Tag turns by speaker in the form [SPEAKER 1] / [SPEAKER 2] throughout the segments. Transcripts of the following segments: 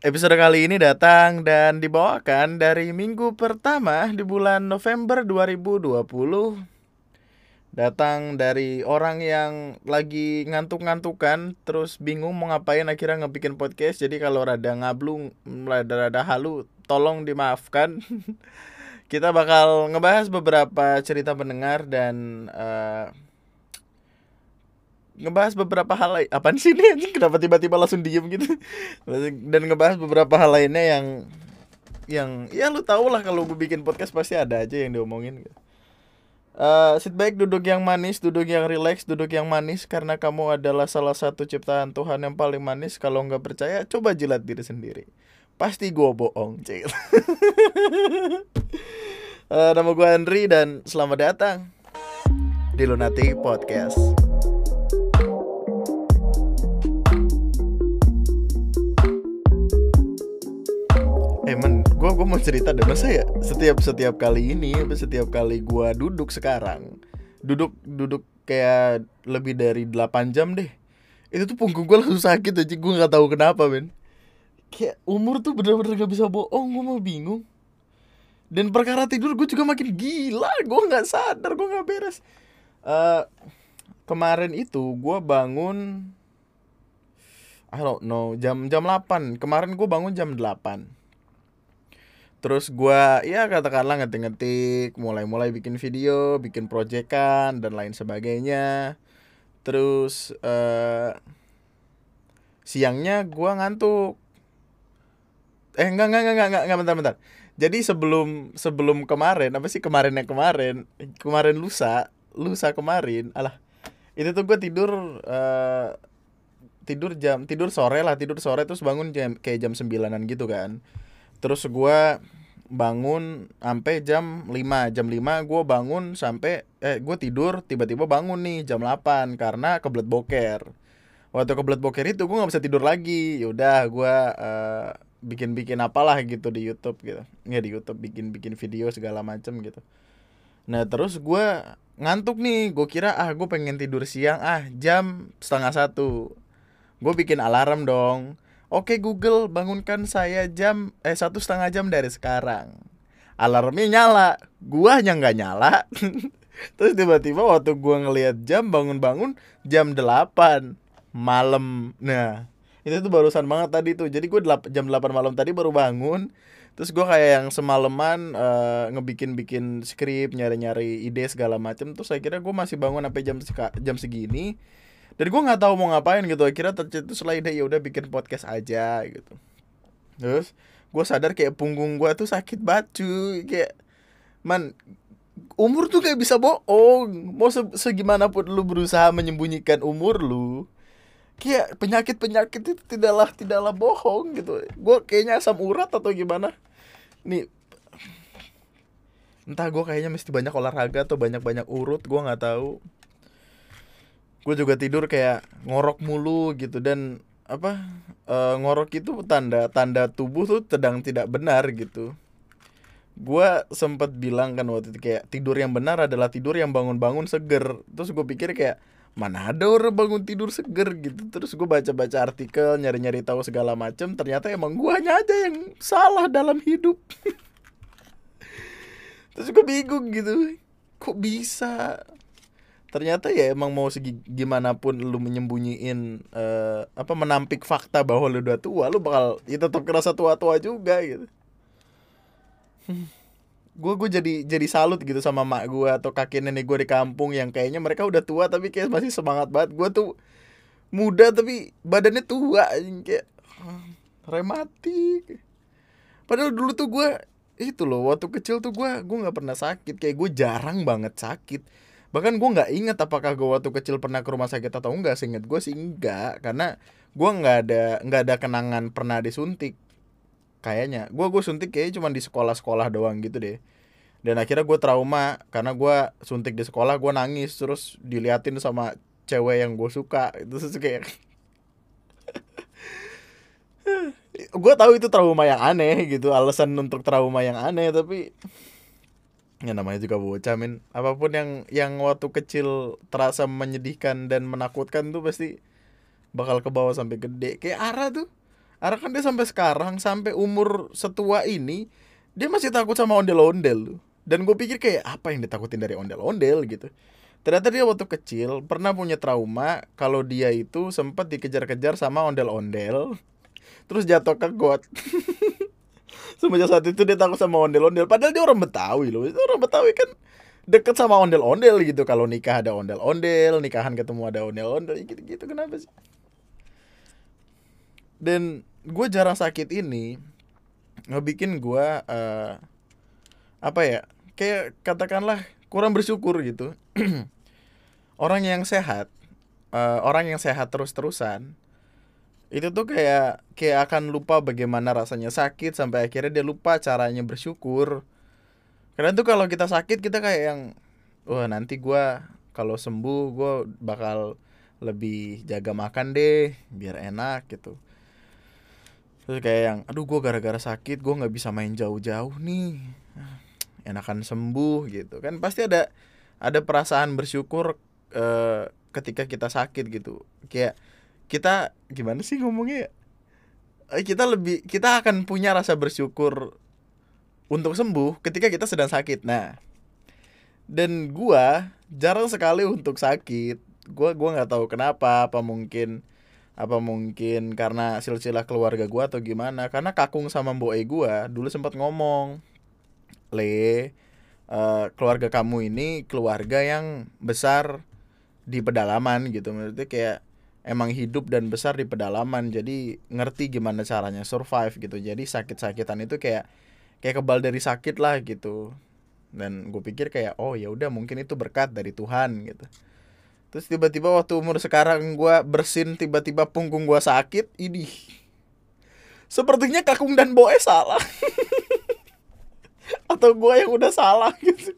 [SPEAKER 1] Episode kali ini datang dan dibawakan dari minggu pertama di bulan November 2020 Datang dari orang yang lagi ngantuk-ngantukan Terus bingung mau ngapain akhirnya ngebikin podcast. Jadi kalau rada ngablung, rada-rada halu tolong dimaafkan. Kita bakal ngebahas beberapa cerita pendengar dan uh, ngebahas beberapa hal lain apaan sih ini kenapa tiba-tiba langsung diem gitu dan ngebahas beberapa hal lainnya yang yang ya lu tau lah kalau gue bikin podcast pasti ada aja yang diomongin. Uh, sit back duduk yang manis, duduk yang relax, duduk yang manis karena kamu adalah salah satu ciptaan Tuhan yang paling manis. Kalau nggak percaya, coba jilat diri sendiri. Pasti gue bohong, cil. uh, nama gue Andri dan selamat datang di Lunati Podcast. Eh, gue gue mau cerita deh. Masa ya setiap setiap kali ini setiap kali gue duduk sekarang duduk duduk kayak lebih dari 8 jam deh itu tuh punggung gue langsung sakit aja gue nggak tahu kenapa men kayak umur tuh bener-bener gak bisa bohong gue mau bingung. Dan perkara tidur gue juga makin gila gue nggak sadar gue nggak beres. Uh, kemarin itu gue bangun I don't know jam jam 8 kemarin gue bangun jam 8 terus gua ya katakanlah ngetik-ngetik mulai-mulai bikin video bikin proyekan dan lain sebagainya. Terus uh, siangnya gua ngantuk. Eh enggak enggak enggak enggak enggak bentar bentar. Jadi sebelum sebelum kemarin apa sih kemarin yang kemarin? Kemarin lusa lusa kemarin alah itu tuh gue tidur uh, tidur jam tidur sore lah tidur sore terus bangun jam kayak jam sembilanan gitu kan terus gue bangun sampai jam 5 jam 5 gue bangun sampai eh gue tidur tiba-tiba bangun nih jam 8 karena kebelet boker. Waktu kebelet boker itu gue nggak bisa tidur lagi. Yaudah gue uh, bikin-bikin apalah gitu di YouTube gitu. Ya di YouTube bikin-bikin video segala macem gitu. Nah terus gue ngantuk nih. Gue kira ah gue pengen tidur siang. Ah jam setengah satu. Gue bikin alarm dong Oke Google bangunkan saya jam eh satu setengah jam dari sekarang. Alarmnya nyala, gua hanya nggak nyala. Terus tiba-tiba waktu gua ngelihat jam bangun-bangun jam 8 malam. Nah, itu tuh barusan banget tadi tuh. Jadi gua jam 8 malam tadi baru bangun. Terus gua kayak yang semalaman uh, ngebikin-bikin skrip, nyari-nyari ide segala macem. Terus saya kira gua masih bangun sampai jam jam segini dan gue nggak tahu mau ngapain gitu akhirnya tercetus lah ide ya udah bikin podcast aja gitu. Terus gue sadar kayak punggung gue tuh sakit batu kayak man umur tuh kayak bisa bohong. Mau se segimanapun lu berusaha menyembunyikan umur lu kayak penyakit penyakit itu tidaklah tidaklah bohong gitu. Gue kayaknya asam urat atau gimana? Nih entah gue kayaknya mesti banyak olahraga atau banyak banyak urut gue nggak tahu gue juga tidur kayak ngorok mulu gitu dan apa uh, ngorok itu tanda tanda tubuh tuh sedang tidak benar gitu. Gue sempat bilang kan waktu itu kayak tidur yang benar adalah tidur yang bangun-bangun seger. Terus gue pikir kayak mana ada orang bangun tidur seger? Gitu. Terus gue baca-baca artikel nyari-nyari tahu segala macem ternyata emang gue hanya aja yang salah dalam hidup. Terus gue bingung gitu kok bisa ternyata ya emang mau segi gimana pun lu menyembunyiin uh, apa menampik fakta bahwa lu udah tua lu bakal ya tetap kerasa tua-tua juga gitu. Gue gue jadi jadi salut gitu sama mak gue atau kakek nenek gue di kampung yang kayaknya mereka udah tua tapi kayak masih semangat banget. Gue tuh muda tapi badannya tua kayak rematik padahal dulu tuh gue itu loh waktu kecil tuh gue gue nggak pernah sakit. Kayak gue jarang banget sakit bahkan gue nggak inget apakah gue waktu kecil pernah ke rumah sakit atau enggak seinget gue sih enggak karena gue nggak ada nggak ada kenangan pernah disuntik kayaknya. Gue gue suntik kayaknya cuma di sekolah-sekolah doang gitu deh. Dan akhirnya gue trauma karena gue suntik di sekolah gue nangis terus diliatin sama cewek yang gue suka. Itu kayak gue tahu itu trauma yang aneh gitu alasan untuk trauma yang aneh tapi ya namanya juga bocah min. Apa pun yang yang waktu kecil terasa menyedihkan dan menakutkan tuh pasti bakal ke bawah sampai gede. Kayak Ara tuh. Karena kan dia sampai sekarang sampai umur setua ini dia masih takut sama ondel-ondel dan gue pikir kayak apa yang ditakutin dari ondel-ondel gitu. Ternyata dia waktu kecil pernah punya trauma kalau dia itu sempat dikejar-kejar sama ondel-ondel. Terus jatuh ke got semenjak saat itu dia takut sama ondel-ondel. Padahal dia orang Betawi loh. Itu orang Betawi kan deket sama ondel-ondel gitu. Kalau nikah ada ondel-ondel nikahan ketemu ada ondel-ondel. Gitu-gitu kenapa sih? Dan gue jarang sakit ini ngebikin gue uh, apa ya kayak katakanlah kurang bersyukur gitu. Orang yang sehat uh, orang yang sehat terus terusan itu tuh kayak kayak akan lupa bagaimana rasanya sakit sampai akhirnya dia lupa caranya bersyukur. Karena tuh kalau kita sakit kita kayak yang wah nanti gue kalau sembuh gue bakal lebih jaga makan deh biar enak gitu. Terus kayak yang aduh gue gara-gara sakit gue nggak bisa main jauh-jauh nih. Enakan sembuh gitu. Kan pasti ada ada perasaan bersyukur uh, ketika kita sakit gitu. Kayak kita gimana sih ngomongnya ya? Eh, kita lebih kita akan punya rasa bersyukur untuk sembuh ketika kita sedang sakit. Nah dan gua jarang sekali untuk sakit. Gua gua nggak tahu kenapa apa mungkin apa mungkin karena silsilah keluarga gua atau gimana. Karena kakung sama mbok e gua dulu sempat ngomong le uh, keluarga kamu ini keluarga yang besar di pedalaman gitu. Menurutnya kayak emang hidup dan besar di pedalaman. Jadi ngerti gimana caranya survive gitu. Jadi sakit-sakitan itu kayak kayak kebal dari sakit lah gitu. Dan gue pikir kayak oh ya udah mungkin itu berkat dari Tuhan gitu. Terus tiba-tiba waktu umur sekarang gue bersin tiba-tiba punggung gue sakit ini sepertinya kakung dan boe salah. Atau gue yang udah salah gitu.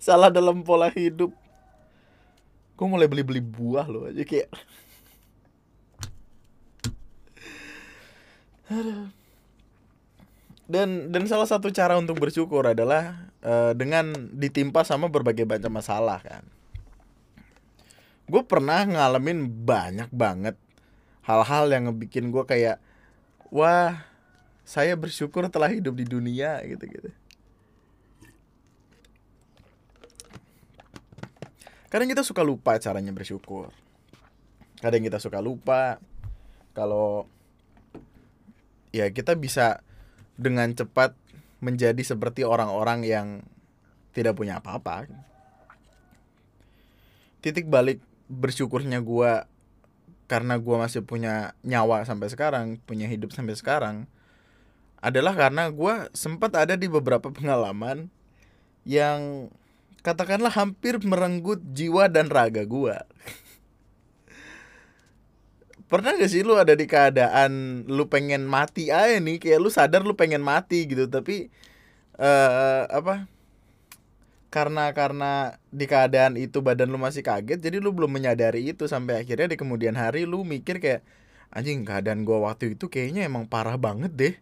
[SPEAKER 1] Salah dalam pola hidup. Gue mulai beli-beli buah loh aja kayak dan dan salah satu cara untuk bersyukur adalah uh, dengan ditimpa sama berbagai macam masalah kan. Gue pernah ngalamin banyak banget hal-hal yang ngebikin gue kayak wah saya bersyukur telah hidup di dunia gitu gitu kadang kita suka lupa caranya bersyukur. Kadang kita suka lupa kalau ya kita bisa dengan cepat menjadi seperti orang-orang yang tidak punya apa-apa. Titik balik bersyukurnya gue karena gue masih punya nyawa sampai sekarang, punya hidup sampai sekarang, adalah karena gue sempat ada di beberapa pengalaman yang katakanlah hampir merenggut jiwa dan raga gue pernah gak sih lu ada di keadaan lu pengen mati aja nih? Kayak lu sadar lu pengen mati gitu tapi uh, apa karena karena di keadaan itu badan lu masih kaget jadi lu belum menyadari itu. Sampai akhirnya di kemudian hari lu mikir kayak anjing keadaan gua waktu itu kayaknya emang parah banget deh.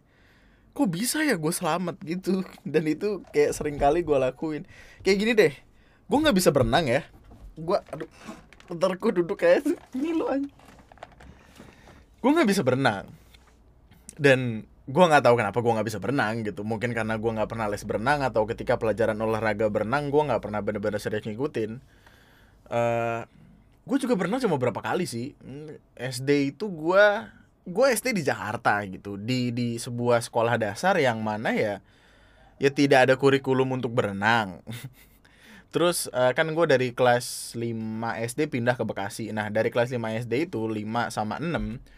[SPEAKER 1] Kok bisa ya gue selamat? Gitu. Dan itu kayak sering kali gue lakuin. Kayak gini deh gue nggak bisa berenang ya. Gue aduh bentar gue duduk kayak ini lo aja gue nggak bisa berenang. Dan gue nggak tahu kenapa gue nggak bisa berenang gitu. Mungkin karena gue nggak pernah les berenang atau ketika pelajaran olahraga berenang gue nggak pernah bener-bener serius ngikutin. Uh, eh, gue juga berenang cuma berapa kali sih. SD itu gue gue SD di Jakarta gitu. Di di sebuah sekolah dasar yang mana ya ya tidak ada kurikulum untuk berenang. Terus uh, kan gue dari kelas 5 SD pindah ke Bekasi. Nah, dari kelas 5 SD itu 5 sama 6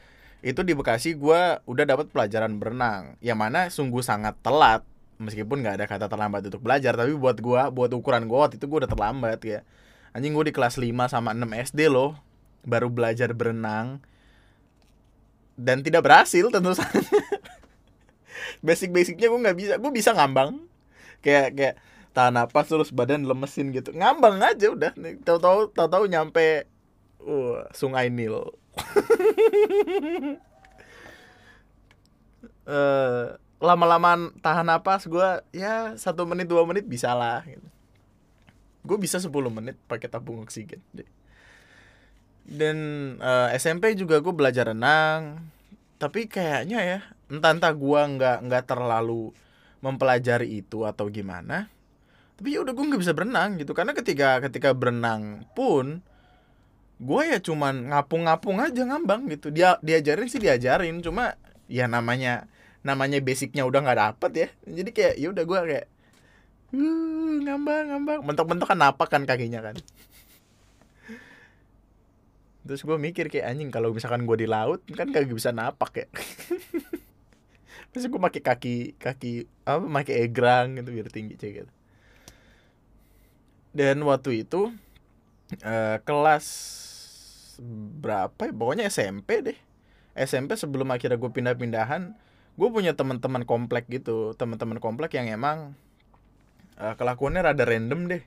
[SPEAKER 1] itu di Bekasi gue udah dapat pelajaran berenang yang mana sungguh sangat telat meskipun nggak ada kata terlambat untuk belajar tapi buat gue buat ukuran gue waktu itu gue udah terlambat ya. Anjing gue di kelas 5 sama 6 SD loh baru belajar berenang. Dan tidak berhasil tentu saja. Basic-basicnya gue nggak bisa gue bisa ngambang. Kayak kayak tahan napas terus badan lemesin gitu. Ngambang aja udah tahu-tahu tahu-tahu nyampe uh, sungai Nil. Uh, lama-lama tahan napas gue ya satu menit dua menit bisa lah gitu. gue bisa 10 menit pakai tabung oksigen dan uh, eh, SMP juga gue belajar renang. Tapi kayaknya ya entah entah gue nggak nggak terlalu mempelajari itu atau gimana tapi ya udah gue nggak bisa berenang gitu. Karena ketika ketika berenang pun gue ya cuman ngapung-ngapung aja ngambang gitu. Dia diajarin sih diajarin cuma ya namanya namanya basicnya udah nggak dapet ya. Jadi kayak ya udah gue kayak ngambang ngambang. Mentok-mentok kan napak kan kakinya kan. Terus gue mikir kayak anjing kalau misalkan gue di laut kan kagak bisa napak ya. Terus gue pakai kaki kaki apa pakai egrang gitu biar tinggi cek gitu. Dan waktu itu uh, kelas berapa ya? Pokoknya SMP deh. SMP sebelum akhirnya gue pindah-pindahan gue punya teman-teman komplek gitu. Teman-teman komplek yang emang uh, kelakuannya rada random deh.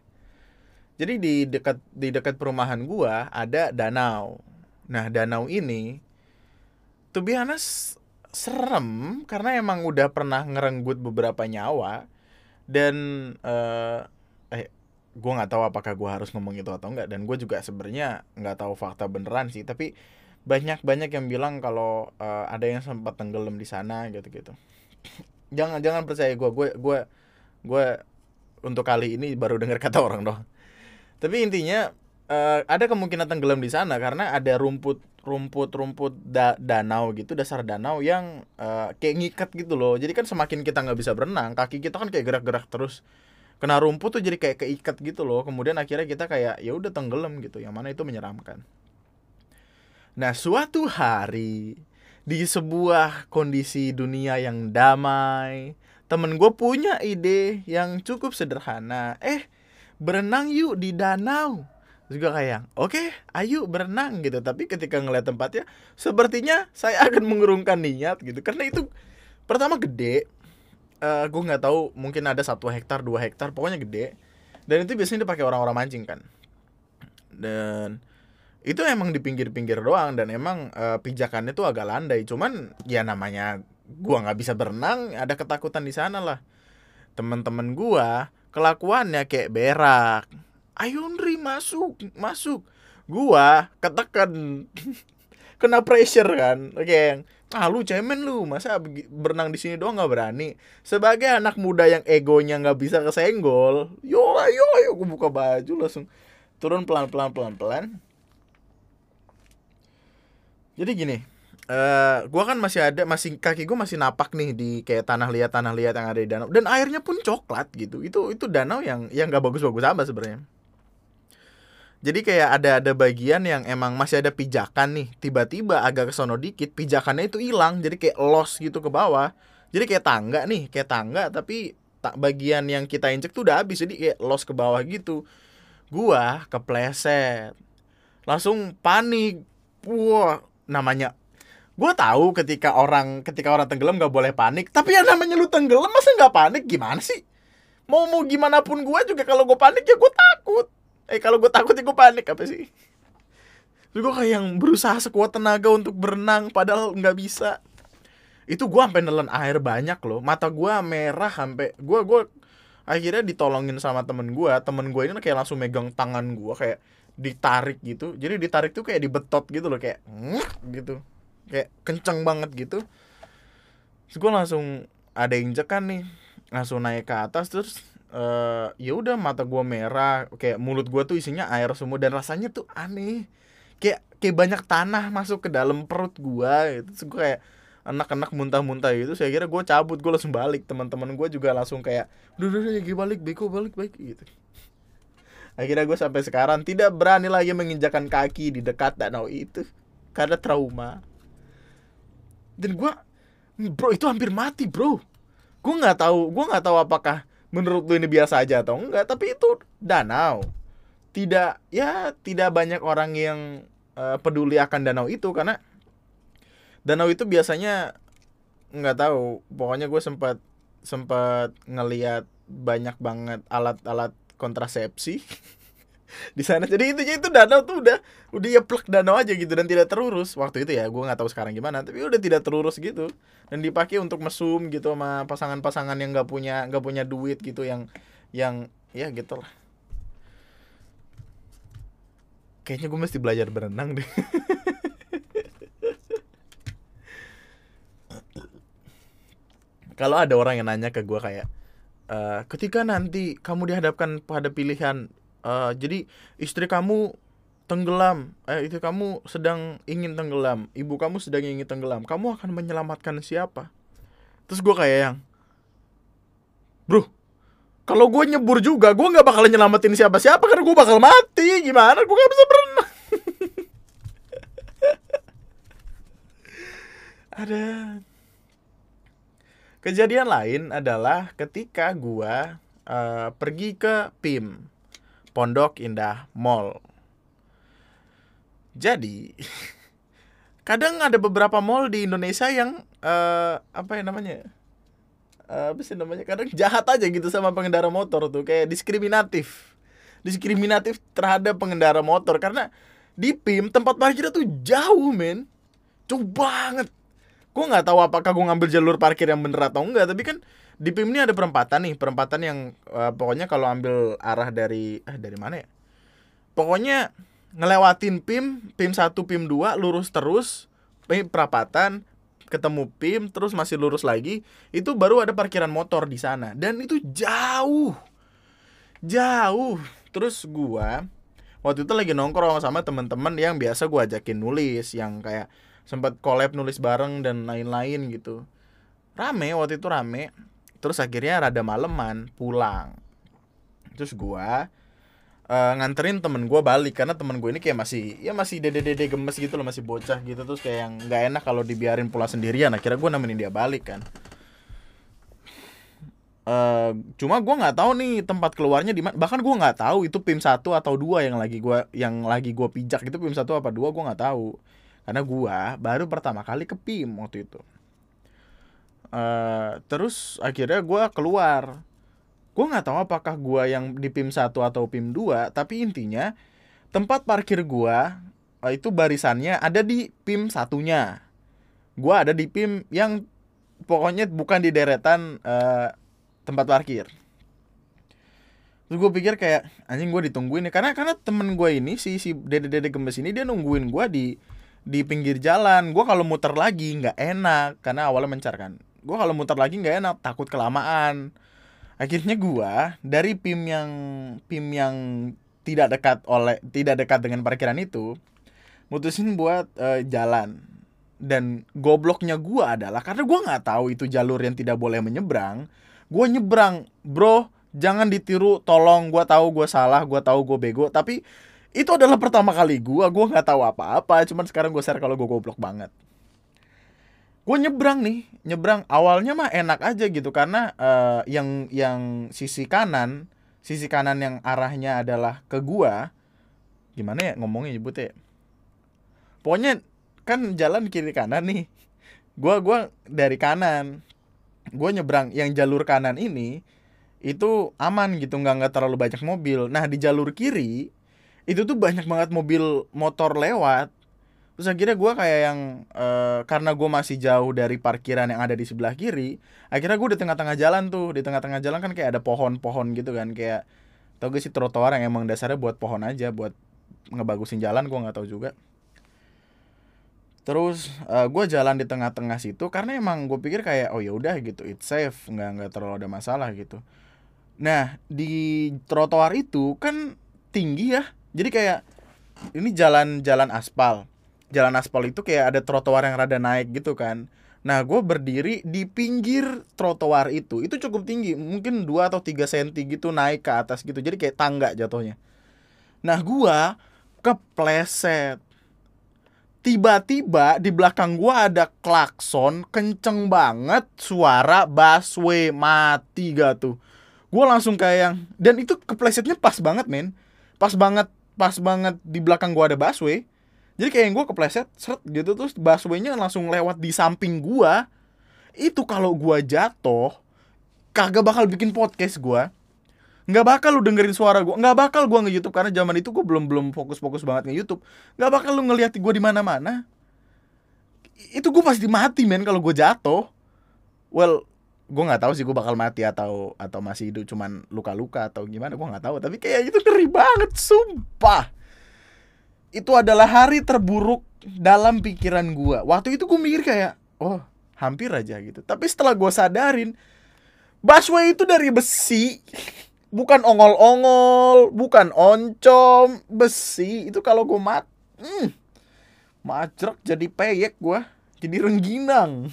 [SPEAKER 1] Jadi di dekat di dekat perumahan gue ada danau. Nah danau ini tuh biasa serem karena emang udah pernah ngerenggut beberapa nyawa dan uh, eh gue nggak tahu apakah gue harus ngomong itu atau enggak dan gue juga sebenarnya nggak tahu fakta beneran sih. Tapi banyak banyak yang bilang kalau uh, ada yang sempat tenggelam di sana gitu gitu jangan jangan percaya gue gue gue gue untuk kali ini baru dengar kata orang doang. Tapi intinya uh, ada kemungkinan tenggelam di sana karena ada rumput rumput rumput da danau gitu dasar danau yang uh, kayak ngikat gitu loh. Jadi kan semakin kita nggak bisa berenang kaki kita kan kayak gerak-gerak terus kena rumput tuh jadi kayak keikat gitu loh. Kemudian akhirnya kita kayak ya udah tenggelam gitu. Yang mana itu menyeramkan. Nah suatu hari di sebuah kondisi dunia yang damai temen gue punya ide yang cukup sederhana. Eh berenang yuk di danau. Juga kayak oke okay, ayo berenang gitu. Tapi ketika ngeliat tempatnya sepertinya saya akan mengurungkan niat gitu. Karena itu pertama gede uh, eh, gue nggak tahu mungkin ada satu hektar dua hektar pokoknya gede. Dan itu biasanya dipakai orang-orang mancing kan. Dan itu emang di pinggir-pinggir doang dan emang uh, pijakannya tuh agak landai. Cuman ya namanya gua nggak bisa berenang ada ketakutan di sana lah. Teman-teman gua kelakuannya kayak berak. Ayo Nri masuk masuk. Gua ketekan kena pressure kan. Oke okay ah lu cemen lu. Masa berenang di sini doang nggak berani? Sebagai anak muda yang egonya nggak bisa kesenggol yo ayo ayo gue buka baju langsung. Turun pelan pelan pelan pelan. Jadi gini uh, gue kan masih ada masih kaki gue masih napak nih di kayak tanah liat tanah liat yang ada di danau. Dan airnya pun coklat gitu. Itu itu danau yang yang nggak bagus bagus amat sebenarnya jadi kayak ada ada bagian yang emang masih ada pijakan nih. Tiba-tiba agak kesono dikit pijakannya itu hilang. Jadi kayak loss gitu ke bawah. Jadi kayak tangga nih kayak tangga tapi tak bagian yang kita injek tuh udah habis. Jadi kayak loss ke bawah gitu. Gua kepleset. Langsung panik. Wah namanya gua tahu ketika orang ketika orang tenggelam gak boleh panik. Tapi yang namanya lu tenggelam masa nggak panik? Gimana sih? Mau mau gimana pun gua juga kalau gua panik ya gua takut eh kalau gue takut ya gue panik apa sih? Terus gue kayak yang berusaha sekuat tenaga untuk berenang padahal nggak bisa. Itu gue sampai nelen air banyak loh. Mata gue merah sampai gue gue akhirnya ditolongin sama temen gue temen gue ini kayak langsung megang tangan gue kayak ditarik gitu. Jadi ditarik tuh kayak dibetot gitu loh kayak gitu. Kayak kenceng banget gitu. Terus gue langsung ada injekan nih. Langsung naik ke atas terus uh, ya udah mata gue merah kayak mulut gue tuh isinya air semua dan rasanya tuh aneh. Kayak kayak banyak tanah masuk ke dalam perut gue terus gue kayak anak-anak muntah-muntah gitu saya kira gue cabut gue langsung balik. Teman-teman gue juga langsung kayak udah udah lagi balik beko balik balik gitu. Akhirnya gue sampai sekarang tidak berani lagi menginjakan kaki di dekat danau itu karena trauma. Dan gue bro itu hampir mati bro. Gue nggak tahu gue nggak tahu apakah menurut lu ini biasa aja atau enggak tapi itu danau. Tidak ya tidak banyak orang yang uh, peduli akan danau itu karena danau itu biasanya nggak tahu. Pokoknya gue sempat sempat ngeliat banyak banget alat-alat kontrasepsi di sana. Jadi intinya itu danau tuh udah udah ya plek danau aja gitu dan tidak terurus. Waktu itu ya gue nggak tahu sekarang gimana tapi udah tidak terurus gitu. Dan dipakai untuk mesum gitu sama pasangan-pasangan yang nggak punya nggak punya duit gitu yang yang ya gitulah. Kayaknya gue mesti belajar berenang deh. Kalau ada orang yang nanya ke gue kayak uh, ketika nanti kamu dihadapkan pada pilihan uh, jadi istri kamu tenggelam. Eh itu kamu sedang ingin tenggelam. Ibu kamu sedang ingin tenggelam. Kamu akan menyelamatkan siapa? Terus gue kayak yang bro kalau gue nyebur juga gue nggak bakal nyelamatin siapa siapa karena gue bakal mati. Gimana? Gue gak bisa berenang. Ada. Kejadian lain adalah ketika gue uh, pergi ke PIM Pondok Indah Mall jadi kadang ada beberapa mall di Indonesia yang uh, apa ya namanya? Uh, apa sih namanya? Kadang jahat aja gitu sama pengendara motor tuh, kayak diskriminatif. Diskriminatif terhadap pengendara motor karena di PIM tempat parkirnya tuh jauh, men. Jauh banget. Gue nggak tahu apakah gue ngambil jalur parkir yang bener atau enggak, tapi kan di PIM ini ada perempatan nih, perempatan yang uh, pokoknya kalau ambil arah dari eh dari mana ya? Pokoknya ngelewatin PIM, PIM 1, PIM 2 lurus terus, PIM perapatan, ketemu PIM terus masih lurus lagi, itu baru ada parkiran motor di sana dan itu jauh. Jauh. Terus gua waktu itu lagi nongkrong sama teman-teman yang biasa gua ajakin nulis yang kayak sempat collab nulis bareng dan lain-lain gitu. Rame waktu itu rame. Terus akhirnya rada maleman pulang. Terus gua uh, nganterin temen gue balik karena temen gue ini kayak masih ya masih dede dede gemes gitu loh masih bocah gitu terus kayak yang nggak enak kalau dibiarin pulang sendirian akhirnya gue nemenin dia balik kan. Uh, cuma gue nggak tahu nih tempat keluarnya di mana bahkan gue nggak tahu itu pim satu atau dua yang lagi gue yang lagi gue pijak itu pim satu apa dua gue nggak tahu. Karena gue baru pertama kali ke pim waktu itu uh, terus akhirnya gue keluar. Gue nggak tahu apakah gue yang di PIM 1 atau PIM 2 tapi intinya tempat parkir gue eh, itu barisannya ada di PIM satunya. Gue ada di PIM yang pokoknya bukan di deretan uh, tempat parkir. Terus gue pikir kayak anjing gue ditungguin nih. Karena karena temen gue ini si si dede dede gemes ini dia nungguin gue di di pinggir jalan. Gue kalau muter lagi nggak enak karena awalnya mencar kan gue kalau muter lagi nggak enak takut kelamaan. Akhirnya gua dari PIM yang PIM yang tidak dekat oleh tidak dekat dengan parkiran itu mutusin buat uh, jalan. Dan gobloknya gua adalah karena gua nggak tahu itu jalur yang tidak boleh menyeberang gua nyebrang bro jangan ditiru tolong gua tahu gua salah gua tahu gua bego. Tapi itu adalah pertama kali gua gua nggak tahu apa-apa cuman sekarang gua share kalau gua goblok banget gue nyebrang nih nyebrang. Awalnya mah enak aja gitu karena uh, yang yang sisi kanan sisi kanan yang arahnya adalah ke gua gimana ya ngomongnya nyebutnya pokoknya kan jalan kiri kanan nih. Gua gua dari kanan. Gua nyebrang. Yang jalur kanan ini itu aman gitu nggak nggak terlalu banyak mobil. Nah di jalur kiri itu tuh banyak banget mobil motor lewat terus akhirnya gue kayak yang uh, karena gue masih jauh dari parkiran yang ada di sebelah kiri akhirnya gue di tengah-tengah jalan tuh. Di tengah-tengah jalan kan kayak ada pohon-pohon gitu kan kayak tau gak sih trotoar yang emang dasarnya buat pohon aja buat ngebagusin jalan gue nggak tahu juga. Terus uh, eh, gue jalan di tengah-tengah situ karena emang gue pikir kayak oh ya udah gitu it's safe nggak nggak terlalu ada masalah gitu. Nah di trotoar itu kan tinggi ya. Jadi kayak ini jalan-jalan aspal jalan aspal itu kayak ada trotoar yang rada naik gitu kan Nah, gue berdiri di pinggir trotoar itu. Itu cukup tinggi, mungkin 2 atau 3 cm gitu naik ke atas gitu. Jadi kayak tangga jatuhnya. Nah, gue kepleset. Tiba-tiba di belakang gue ada klakson kenceng banget suara busway mati gak tuh. Gue langsung kayak yang dan itu keplesetnya pas banget men. Pas banget pas banget di belakang gue ada busway jadi kayak yang gue kepleset seret gitu terus busway-nya langsung lewat di samping gue itu kalau gue jatuh kagak bakal bikin podcast gue nggak bakal lu dengerin suara gue nggak bakal gue nge YouTube karena zaman itu gue belum belum fokus fokus banget nge YouTube nggak bakal lu ngeliat gue di mana mana itu gue pasti mati men kalau gue jatuh. Well gue nggak tahu sih gue bakal mati atau atau masih hidup cuman luka-luka atau gimana gue nggak tahu. Tapi kayak itu ngeri banget sumpah itu adalah hari terburuk dalam pikiran gue waktu itu gue mikir kayak oh hampir aja gitu. Tapi setelah gue sadarin busway itu dari besi bukan ongol-ongol bukan oncom besi. Itu kalau gue mat hmm, majrek jadi peyek gue jadi rengginang.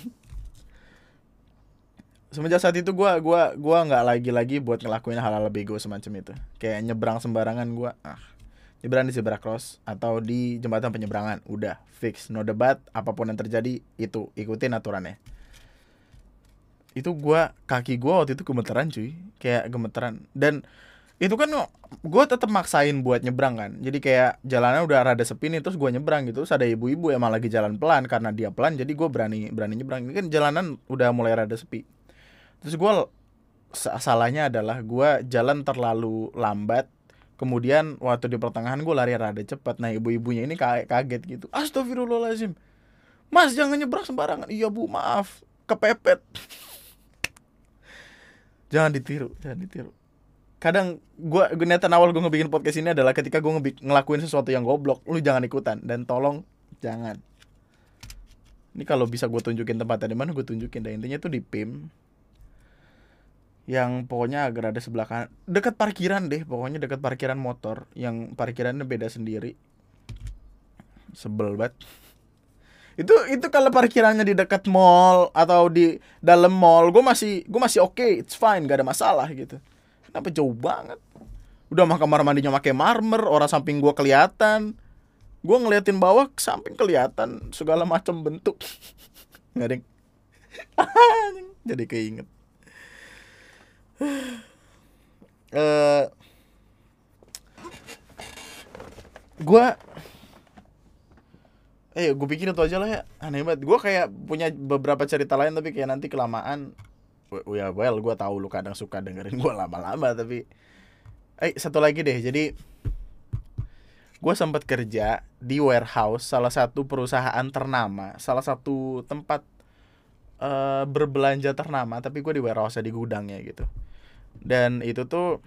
[SPEAKER 1] Semenjak saat itu gue gua gua nggak lagi lagi buat ngelakuin hal-hal bego semacam itu. Kayak nyebrang sembarangan gue ah nyebrang di zebra cross atau di jembatan penyeberangan. Udah fix. No debat apa pun yang terjadi itu. Ikutin aturannya. Itu gua kaki gua waktu itu gemeteran cuy. Kayak gemeteran. Dan itu kan gue tetap maksain buat nyebrang kan. Jadi kayak jalannya udah rada sepi nih terus gue nyebrang gitu. Terus ada ibu-ibu emang lagi jalan pelan karena dia pelan jadi gue berani berani nyebrang. Ini kan jalanan udah mulai rada sepi. Terus gue salahnya adalah gue jalan terlalu lambat kemudian waktu di pertengahan gue lari rada cepat nah ibu-ibunya ini kaget gitu. Astagfirullahaladzim. Mas jangan nyebrang sembarangan. Iya bu maaf. Kepepet. Jangan ditiru jangan ditiru. Kadang gue niatan awal gue ngebikin podcast ini adalah ketika gue ngelakuin sesuatu yang goblok lu jangan ikutan. Dan tolong jangan. Ini kalau bisa gue tunjukin tempatnya di mana gue tunjukin dan intinya tuh di PIM yang pokoknya agak ada sebelah kanan. Dekat parkiran deh pokoknya dekat parkiran motor yang parkirannya beda sendiri. Sebel banget. Itu itu kalau parkirannya di dekat mall atau di dalam mall gue masih gue masih oke okay, it's fine gak ada masalah gitu. Kenapa jauh banget? Udah mah kamar mandinya pakai marmer orang samping gue kelihatan. Gue ngeliatin bawah samping kelihatan segala macam bentuk. Nggak jadi keinget uh, gue eh gue pikir itu aja lah ya. Aneh banget. Gue kayak punya beberapa cerita lain tapi kayak nanti kelamaan ya well gue tahu lu kadang suka dengerin gue lama-lama tapi eh satu lagi deh. Jadi gue sempat kerja di warehouse salah satu perusahaan ternama salah satu tempat uh, berbelanja ternama tapi gue di warehouse di gudangnya gitu. Dan itu tuh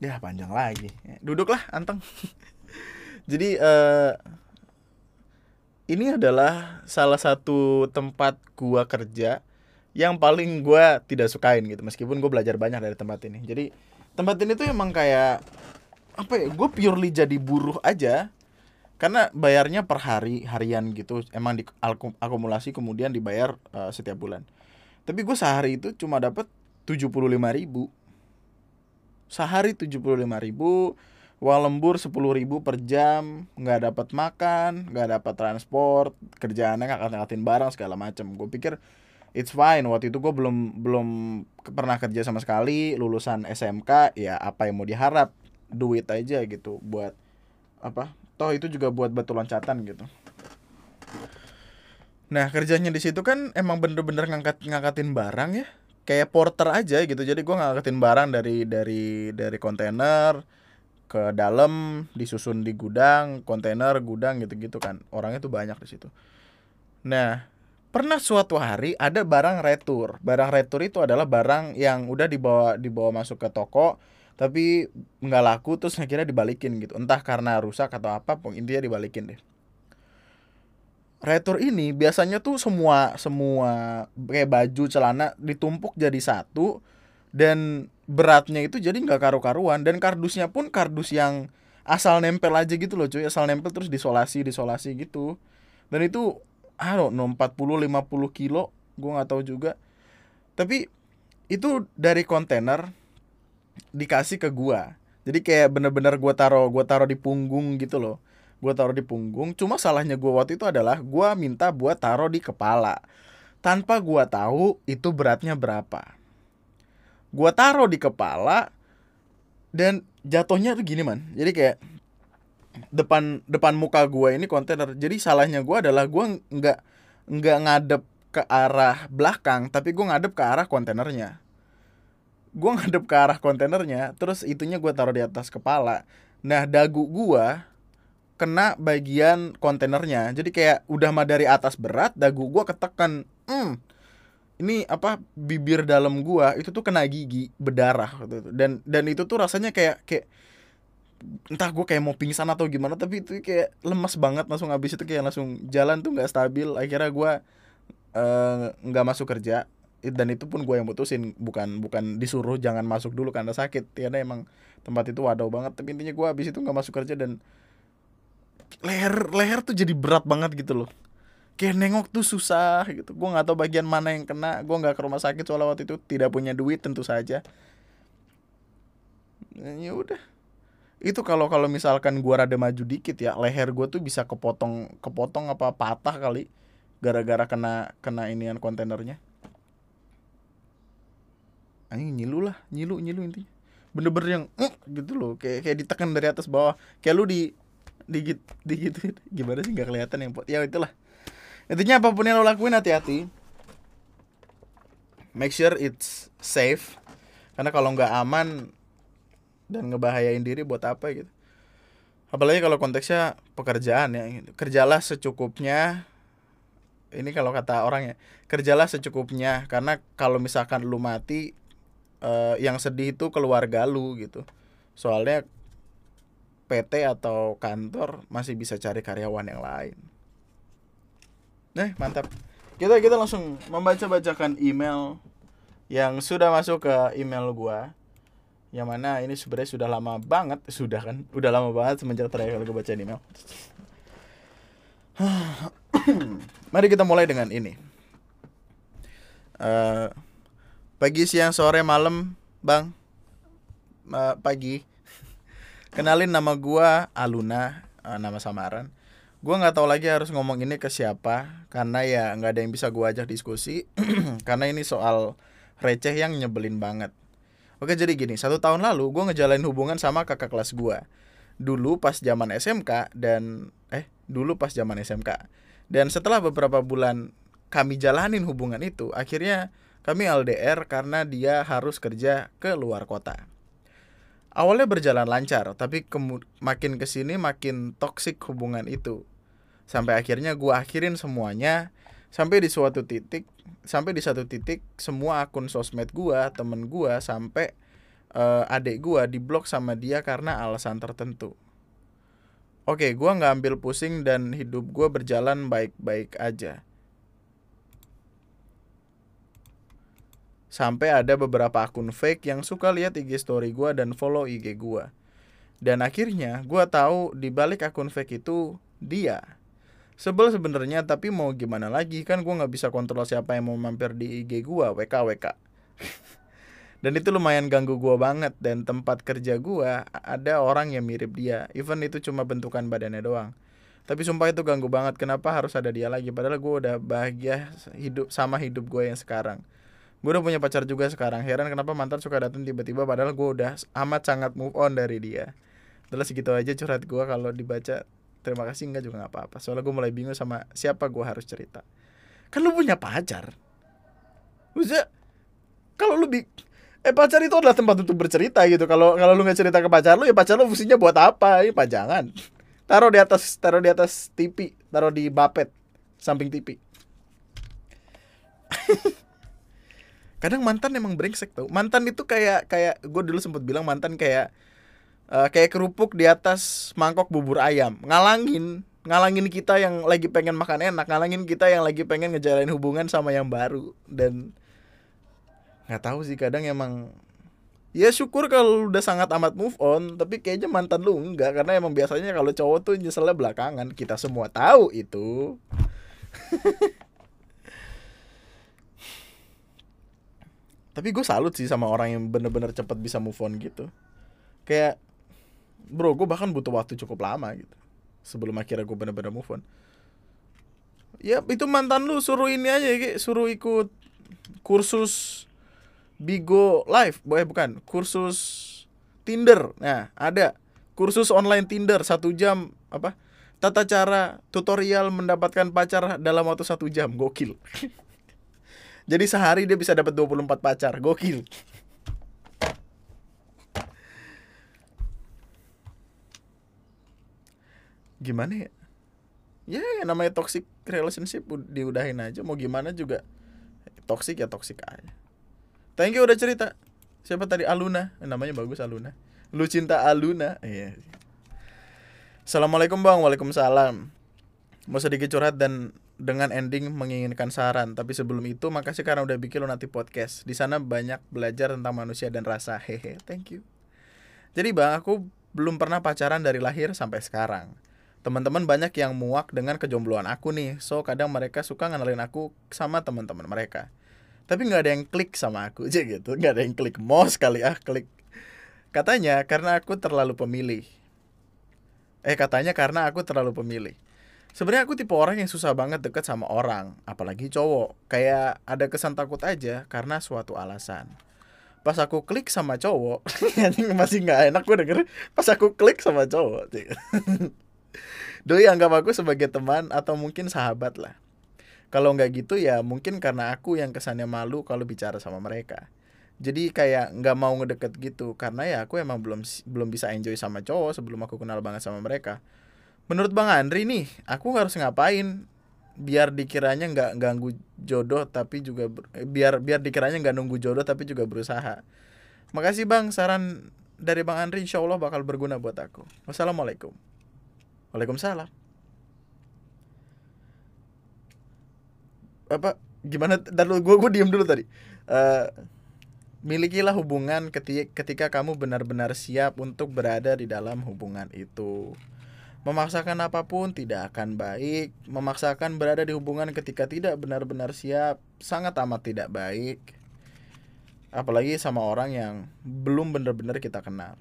[SPEAKER 1] ya panjang lagi. Duduklah anteng. Jadi uh, ini adalah salah satu tempat gua kerja yang paling gua tidak sukain gitu meskipun gue belajar banyak dari tempat ini. Jadi tempat ini tuh emang kayak apa ya gue purely jadi buruh aja karena bayarnya per hari harian gitu emang di akumulasi kemudian dibayar uh, setiap bulan. Tapi gue sehari itu cuma dapat tujuh puluh lima ribu. Sehari tujuh puluh lima ribu uang lembur sepuluh ribu per jam nggak dapat makan nggak dapat transport kerjaannya nggak ngangkatin barang segala macam gue pikir it's fine. Waktu itu gue belum belum pernah kerja sama sekali lulusan SMK ya apa yang mau diharap? Duit aja gitu buat apa toh itu juga buat batu loncatan gitu. Nah kerjanya di situ kan emang bener-bener ngangkat ngangkatin barang ya. Kayak porter aja gitu. Jadi gue ngangkatin barang dari dari dari kontainer ke dalam disusun di gudang kontainer gudang gitu-gitu kan. Orangnya tuh banyak di situ. Nah pernah suatu hari ada barang retur. Barang retur itu adalah barang yang udah dibawa dibawa masuk ke toko tapi nggak laku terus akhirnya dibalikin gitu. Entah karena rusak atau apa pun intinya dibalikin deh. Retur ini biasanya tuh semua semua kayak baju celana ditumpuk jadi satu dan beratnya itu jadi nggak karu-karuan. Dan kardusnya pun kardus yang asal nempel aja gitu loh cuy. Asal nempel terus disolasi disolasi gitu. Dan itu ah no 40 50 kilo gue nggak tahu juga. Tapi itu dari kontainer dikasih ke gua. Jadi kayak bener-bener gua taruh gua taruh di punggung gitu loh. Gua taruh di punggung cuma salahnya gua waktu itu adalah gua minta buat taruh di kepala. Tanpa gua tahu itu beratnya berapa. Gua taruh di kepala dan jatuhnya tuh gini man. Jadi kayak depan depan muka gua ini kontainer. Jadi salahnya gua adalah gua nggak nggak ngadep ke arah belakang tapi gua ngadep ke arah kontainernya gua ngadep ke arah kontainernya terus itunya gua taruh di atas kepala. Nah dagu gua kena bagian kontainernya. Jadi kayak udah mah dari atas berat dagu gua ketekan hmm, ini apa bibir dalam gua itu tuh kena gigi berdarah dan dan itu tuh rasanya kayak kayak entah gua kayak mau pingsan atau gimana tapi itu kayak lemas banget langsung habis itu kayak langsung jalan tuh nggak stabil. Akhirnya gua eh, nggak masuk kerja dan itu pun gue yang mutusin bukan bukan disuruh jangan masuk dulu karena sakit. Karena emang tempat itu waduh banget tapi intinya gue abis itu nggak masuk kerja dan leher leher tuh jadi berat banget gitu loh. Kayak nengok tuh susah gitu. Gue nggak tahu bagian mana yang kena gue nggak ke rumah sakit soalnya waktu itu tidak punya duit tentu saja. Ya udah. Itu kalau kalau misalkan gue rada maju dikit ya leher gue tuh bisa kepotong kepotong apa patah kali gara-gara kena kena inian kontainernya anjing nyilu lah nyilu nyilu intinya. Bener-bener yang eh, gitu loh kayak kayak ditekan dari atas bawah. Kayak lu di digit digit gimana sih nggak kelihatan yang ya itulah. Intinya apa pun yang lo lakuin hati-hati. Make sure it's safe. Karena kalau nggak aman dan ngebahayain diri buat apa gitu. Apalagi kalau konteksnya pekerjaan ya gitu. kerjalah secukupnya. Ini kalau kata orang ya kerjalah secukupnya. Karena kalau misalkan lu mati eh, yang sedih itu keluarga lu gitu soalnya PT atau kantor masih bisa cari karyawan yang lain Eh, mantap. Kita kita langsung membaca-bacakan email yang sudah masuk ke email gua. Yang mana ini sebenarnya sudah lama banget, sudah kan? Udah lama banget semenjak terakhir gue baca email. Mari kita mulai dengan ini. Uh, pagi, siang, sore, malam, bang. Uh, pagi. Kenalin nama gua Aluna, uh, nama samaran gue nggak tahu lagi harus ngomong ini ke siapa karena ya nggak ada yang bisa gue ajak diskusi karena ini soal receh yang nyebelin banget oke jadi gini satu tahun lalu gue ngejalanin hubungan sama kakak kelas gue dulu pas zaman SMK dan eh dulu pas zaman SMK dan setelah beberapa bulan kami jalanin hubungan itu akhirnya kami LDR karena dia harus kerja ke luar kota. Awalnya berjalan lancar tapi makin ke sini makin toksik hubungan itu. Sampai akhirnya gue akhirin semuanya sampai di suatu titik sampai di satu titik semua akun sosmed gue temen gue sampai uh, adik gue diblok sama dia karena alasan tertentu. Oke gue nggak ambil pusing dan hidup gue berjalan baik-baik aja sampai ada beberapa akun fake yang suka lihat IG story gue dan follow IG gue dan akhirnya gue tahu di balik akun fake itu dia. Sebel sebenarnya tapi mau gimana lagi? Kan gue nggak bisa kontrol siapa yang mau mampir di IG gue WK WK dan itu lumayan ganggu gue banget dan tempat kerja gue ada orang yang mirip dia. Even itu cuma bentukan badannya doang. Tapi sumpah itu ganggu banget kenapa harus ada dia lagi? Padahal gue udah bahagia hidup sama hidup gue yang sekarang gue udah punya pacar juga sekarang. Heran kenapa mantan suka datang tiba-tiba padahal gue udah amat sangat move on dari dia. Udah segitu aja curhat gue kalau dibaca. Terima kasih enggak juga nggak apa-apa. Soalnya gue mulai bingung sama siapa gue harus cerita. Kan lu punya pacar. Bisa kalau lu bi eh pacar itu adalah tempat untuk bercerita gitu. Kalau kalau lu nggak cerita ke pacar lu ya pacar lu fungsinya buat apa? Ini pajangan. Taruh di atas taruh di atas TV taruh di bapet samping TV kadang mantan emang brengsek tau. Mantan itu kayak kayak gue dulu sempat bilang mantan kayak uh, kayak kerupuk di atas mangkok bubur ayam. Ngalangin ngalangin kita yang lagi pengen makan enak ngalangin kita yang lagi pengen ngejalanin hubungan sama yang baru. Dan nggak tahu sih kadang emang ya syukur kalau udah sangat amat move on tapi kayaknya mantan lu enggak. Karena emang biasanya kalau cowok tuh nyeselnya belakangan. Kita semua tahu itu tapi gue salut sih sama orang yang bener-bener cepet bisa move on gitu. Kayak bro gue bahkan butuh waktu cukup lama gitu sebelum akhirnya gue bener-bener move on. Ya itu mantan lu suruh ini aja ya suruh ikut kursus Bigo Live. Boleh bukan kursus Tinder. Nah ada. Kursus online Tinder satu jam apa tata cara tutorial mendapatkan pacar dalam waktu satu jam. Gokil jadi sehari dia bisa dapat 24 pacar. Gokil. Gimana ya? Ya yang namanya toxic relationship diudahin aja. Mau gimana juga? Toxic ya toxic aja. Thank you udah cerita. Siapa tadi? Aluna. Namanya bagus Aluna. Lu cinta Aluna. Iya. Assalamualaikum bang. Waalaikumsalam. Mau sedikit curhat dan dengan ending menginginkan saran. Tapi sebelum itu, makasih karena udah bikin nanti podcast. Di sana banyak belajar tentang manusia dan rasa. Hehe, thank you. Jadi bang, aku belum pernah pacaran dari lahir sampai sekarang. Teman-teman banyak yang muak dengan kejombloan aku nih. So kadang mereka suka ngenalin aku sama teman-teman mereka. Tapi nggak ada yang klik sama aku aja gitu. Nggak ada yang klik. Mau sekali ah klik. Katanya karena aku terlalu pemilih. Eh katanya karena aku terlalu pemilih sebenarnya aku tipe orang yang susah banget deket sama orang apalagi cowok. Kayak ada kesan takut aja karena suatu alasan. Pas aku klik sama cowok masih nggak enak gue denger pas aku klik sama cowok doi anggap aku sebagai teman atau mungkin sahabat lah. Kalau nggak gitu ya mungkin karena aku yang kesannya malu kalau bicara sama mereka. Jadi kayak nggak mau ngedeket gitu karena ya aku emang belum belum bisa enjoy sama cowok sebelum aku kenal banget sama mereka menurut bang Andri nih aku harus ngapain. Biar dikiranya nggak ganggu jodoh tapi juga eh, biar biar dikiranya nggak nunggu jodoh tapi juga berusaha. Makasih bang. Saran dari bang Andri insya Allah bakal berguna buat aku. Wassalamualaikum. Waalaikumsalam. Apa gimana? Dulu gue gue diem dulu tadi. Uh, milikilah hubungan ketika ketika kamu benar-benar siap untuk berada di dalam hubungan itu Memaksakan apa pun tidak akan baik. Memaksakan berada di hubungan ketika tidak benar-benar siap sangat amat tidak baik. Apalagi sama orang yang belum benar-benar kita kenal.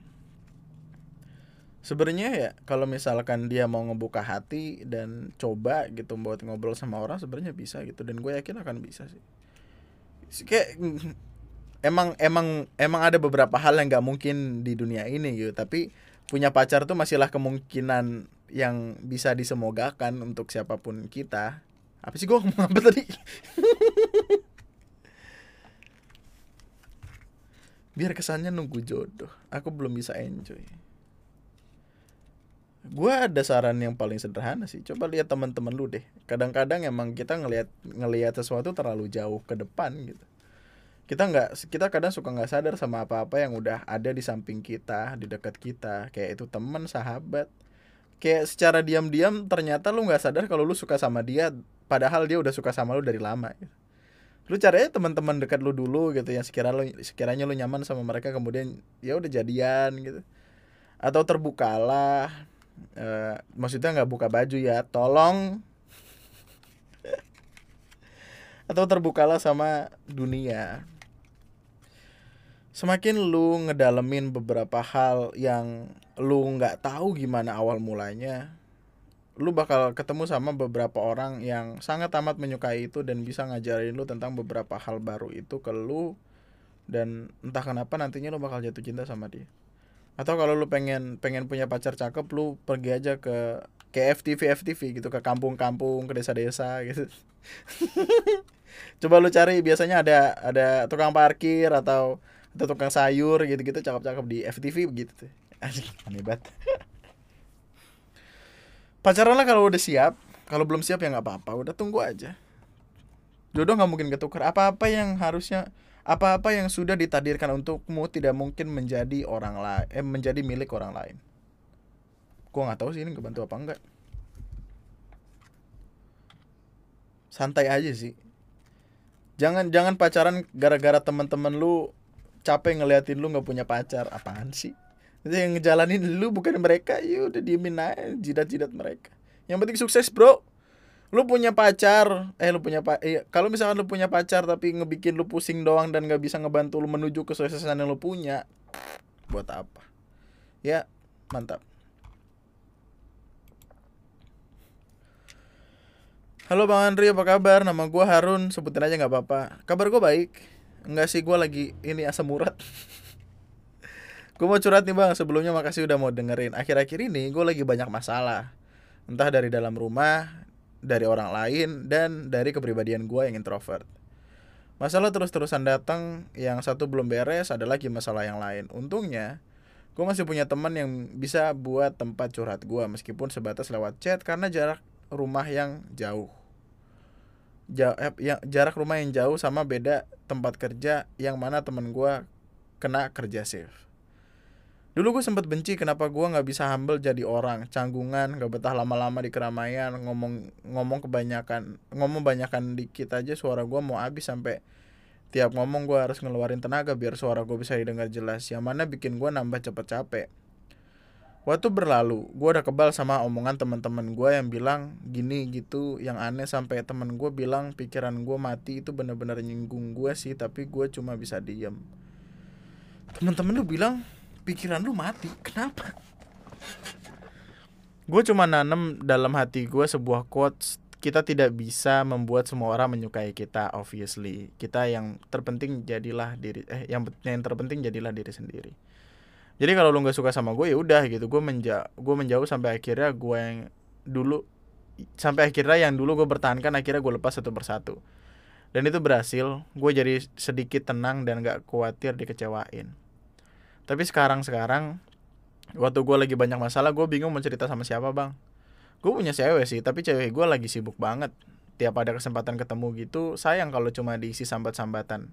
[SPEAKER 1] Sebenarnya ya kalau misalkan dia mau ngebuka hati dan coba gitu buat ngobrol sama orang sebenarnya bisa gitu dan gue yakin akan bisa sih. Kayak emang emang emang ada beberapa hal yang nggak mungkin di dunia ini gitu tapi punya pacar tuh masihlah kemungkinan yang bisa disemogakan untuk siapa pun kita. Apa sih gue ngomong apa tadi? Biar kesannya nunggu jodoh. Aku belum bisa enjoy. Gue ada saran yang paling sederhana sih. Coba lihat teman-teman lu deh. Kadang-kadang emang kita ngelihat ngelihat sesuatu terlalu jauh ke depan gitu kita nggak kita kadang suka nggak sadar sama apa-apa yang udah ada di samping kita di dekat kita. Kayak itu teman sahabat. Kayak secara diam-diam ternyata lu nggak sadar kalau lu suka sama dia padahal dia udah suka sama lu dari lama gitu. lu caranya teman-teman dekat lu dulu gitu yang sekiranya lu sekiranya lu nyaman sama mereka kemudian ya udah jadian gitu. Atau terbukalah e, maksudnya nggak buka baju ya tolong. Atau terbukalah sama dunia semakin lu ngedalemin beberapa hal yang lu nggak tahu gimana awal mulanya lu bakal ketemu sama beberapa orang yang sangat amat menyukai itu dan bisa ngajarin lu tentang beberapa hal baru itu ke lu dan entah kenapa nantinya lu bakal jatuh cinta sama dia. Atau kalau lu pengen pengen punya pacar cakep lu pergi aja ke ke FTV FTV gitu ke kampung-kampung ke desa-desa gitu. Coba lu cari biasanya ada ada tukang parkir atau atau tukang sayur gitu-gitu cakep-cakep di FTV begitu tuh. Aneh banget. Pacaran lah kalau udah siap. Kalau belum siap ya nggak apa-apa udah tunggu aja. Jodoh nggak mungkin ketukar. Apa-apa yang harusnya apa-apa yang sudah ditakdirkan untukmu tidak mungkin menjadi orang lain eh menjadi milik orang lain. Gua nggak tahu sih ini kebantu apa enggak. Santai aja sih. Jangan jangan pacaran gara-gara teman-teman lu capek ngeliatin lu nggak punya pacar. Apaan sih? Yang ngejalanin lu bukan mereka. Ya udah diemin aja jidat-jidat mereka. Yang penting sukses bro. Lu punya pacar. Eh lu punya pak eh, kalau misalkan lu punya pacar tapi ngebikin lu pusing doang dan nggak bisa ngebantu lu menuju kesuksesan yang lu punya buat apa? Ya mantap. Halo Bang Andri, apa kabar? Nama gue Harun, sebutin aja nggak apa-apa. Kabar gue baik. Enggak sih gue lagi ini asam urat. Gue mau curhat nih bang. Sebelumnya makasih udah mau dengerin. Akhir-akhir ini gue lagi banyak masalah. Entah dari dalam rumah Dari orang lain Dan dari kepribadian gue yang introvert. Masalah terus-terusan datang Yang satu belum beres Ada lagi masalah yang lain. Untungnya Gue masih punya teman yang bisa buat tempat curhat gue Meskipun sebatas lewat chat Karena jarak rumah yang jauh jauh eh, yang jarak rumah yang jauh sama beda tempat kerja yang mana temen gue kena kerja shift. Dulu gue sempet benci kenapa gue nggak bisa humble jadi orang. Canggungan gak betah lama-lama di keramaian ngomong ngomong kebanyakan ngomong banyakan dikit aja suara gue mau habis sampai tiap ngomong gue harus ngeluarin tenaga biar suara gue bisa didengar jelas. Yang mana bikin gue nambah cepet capek Waktu berlalu, gue udah kebal sama omongan teman-teman gue yang bilang gini gitu, yang aneh sampai temen gue bilang pikiran gue mati itu bener-bener nyinggung gue sih, tapi gue cuma bisa diem. Temen-temen lu bilang pikiran lu mati, kenapa? Gue cuma nanem dalam hati gue sebuah quotes kita tidak bisa membuat semua orang menyukai kita obviously kita yang terpenting jadilah diri eh yang yang terpenting jadilah diri sendiri jadi kalau lu nggak suka sama gue ya udah gitu. Gue menja gue menjauh sampai akhirnya gue yang dulu sampai akhirnya yang dulu gue bertahankan akhirnya gue lepas satu persatu. Dan itu berhasil. Gue jadi sedikit tenang dan gak khawatir dikecewain. Tapi sekarang sekarang waktu gue lagi banyak masalah gue bingung mau cerita sama siapa bang. Gue punya cewek sih tapi cewek gue lagi sibuk banget. Tiap ada kesempatan ketemu gitu sayang kalau cuma diisi sambat-sambatan.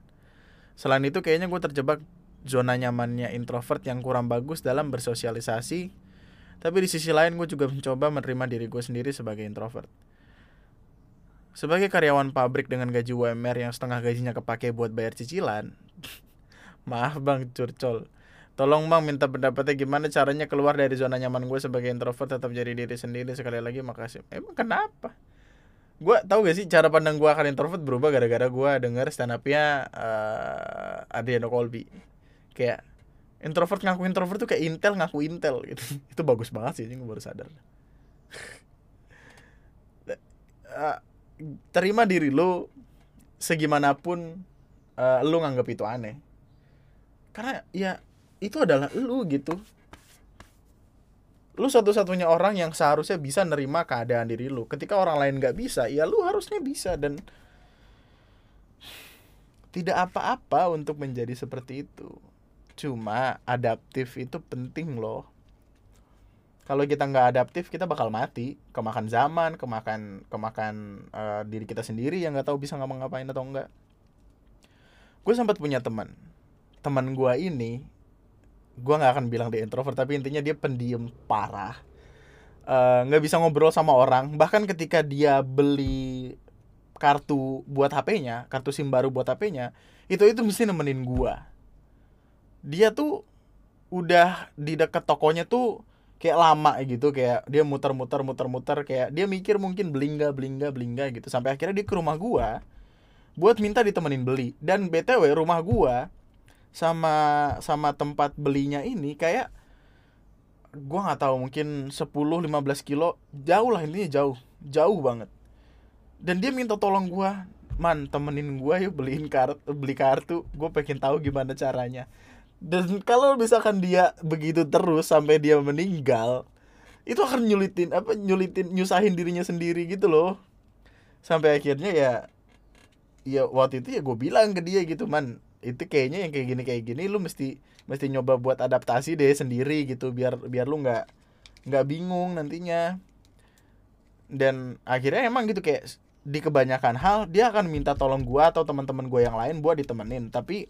[SPEAKER 1] Selain itu kayaknya gue terjebak zona nyamannya introvert yang kurang bagus dalam bersosialisasi. Tapi di sisi lain gue juga mencoba menerima diri gue sendiri sebagai introvert. Sebagai karyawan pabrik dengan gaji UMR yang setengah gajinya kepake buat bayar cicilan maaf bang curcol. Tolong bang minta pendapatnya gimana caranya keluar dari zona nyaman gue sebagai introvert tetap jadi diri sendiri. Sekali lagi makasih. Emang kenapa? Gue tau gak sih cara pandang gue akan introvert berubah gara-gara gue denger stand upnya uh, Adriano Colby kayak introvert ngaku introvert tuh kayak intel ngaku intel gitu. Itu bagus banget sih ini gue baru sadar. Uh, terima diri lo segimanapun uh, lo nganggap itu aneh. Karena ya itu adalah lu gitu. Lu satu-satunya orang yang seharusnya bisa nerima keadaan diri lu. Ketika orang lain nggak bisa ya lu harusnya bisa dan tidak apa-apa untuk menjadi seperti itu Cuma adaptif itu penting loh. Kalau kita nggak adaptif kita bakal mati, kemakan zaman, kemakan kemakan uh, diri kita sendiri yang nggak tahu bisa ngapa-ngapain atau enggak. Gue sempat punya teman, teman gue ini, gue nggak akan bilang dia introvert tapi intinya dia pendiam parah, eh, nggak uh, bisa ngobrol sama orang. Bahkan ketika dia beli kartu buat HP-nya, kartu SIM baru buat HP-nya, itu itu mesti nemenin gue dia tuh udah di dekat tokonya tuh kayak lama gitu kayak dia muter-muter muter-muter kayak dia mikir mungkin belingga belingga belingga gitu. Sampai akhirnya dia ke rumah gua buat minta ditemenin beli. Dan btw rumah gua sama sama tempat belinya ini kayak gua nggak tahu mungkin 10 15 kilo. Jauh lah intinya jauh. Jauh banget. Dan dia minta tolong gua man temenin gua yuk beliin kartu beli kartu. Gue pengen tahu gimana caranya dan kalau misalkan dia begitu terus sampai dia meninggal itu akan nyulitin apa nyulitin nyusahin dirinya sendiri gitu loh. Sampai akhirnya ya ya waktu itu ya gue bilang ke dia gitu man itu kayaknya yang kayak gini kayak gini lu mesti mesti nyoba buat adaptasi deh sendiri gitu biar biar lu nggak nggak bingung nantinya. Dan akhirnya emang gitu kayak di kebanyakan hal dia akan minta tolong gua atau teman-teman gue yang lain buat ditemenin. Tapi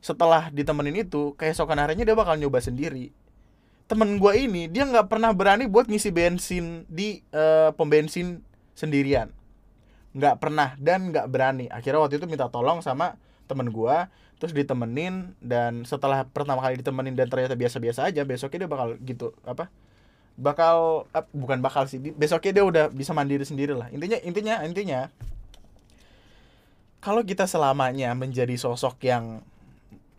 [SPEAKER 1] setelah ditemenin itu keesokan harinya dia bakal nyoba sendiri. Temen gue ini dia nggak pernah berani buat ngisi bensin di uh, pom bensin sendirian. Nggak pernah dan nggak berani. Akhirnya waktu itu minta tolong sama temen gue terus ditemenin dan setelah pertama kali ditemenin dan ternyata biasa-biasa aja besoknya dia bakal gitu apa bakal eh, bukan bakal sih besoknya dia udah bisa mandiri sendiri lah. Intinya intinya intinya kalau kita selamanya menjadi sosok yang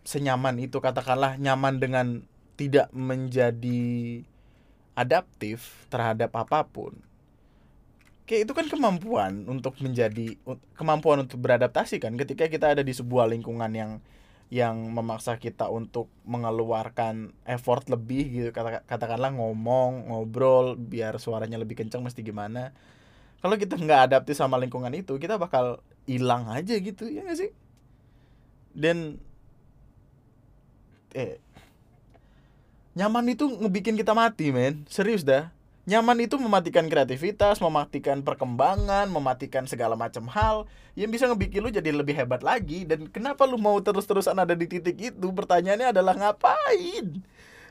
[SPEAKER 1] senyaman itu katakanlah nyaman dengan tidak menjadi adaptif terhadap apa pun. Kayak itu kan kemampuan untuk menjadi kemampuan untuk beradaptasi kan. Ketika kita ada di sebuah lingkungan yang yang memaksa kita untuk mengeluarkan effort lebih gitu kata katakanlah ngomong ngobrol biar suaranya lebih kencang mesti gimana. Kalau kita nggak adaptif sama lingkungan itu kita bakal hilang aja gitu ya gak sih? Dan eh. Nyaman itu ngebikin kita mati men. Serius dah. Nyaman itu mematikan kreativitas mematikan perkembangan mematikan segala macam hal yang bisa ngebikin lu jadi lebih hebat lagi. Dan kenapa lu mau terus-terusan ada di titik itu? Pertanyaannya adalah ngapain?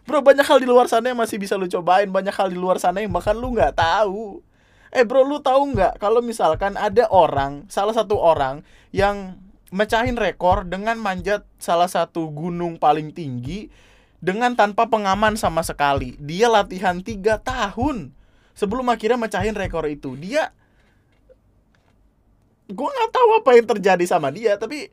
[SPEAKER 1] Bro banyak hal di luar sana yang masih bisa lu cobain. Banyak hal di luar sana yang bahkan lu nggak tahu. Eh bro lu tahu nggak kalau misalkan ada orang salah satu orang yang mecahin rekor dengan manjat salah satu gunung paling tinggi dengan tanpa pengaman sama sekali. Dia latihan tiga tahun sebelum akhirnya mecahin rekor itu. Dia, gue nggak tahu apa yang terjadi sama dia, tapi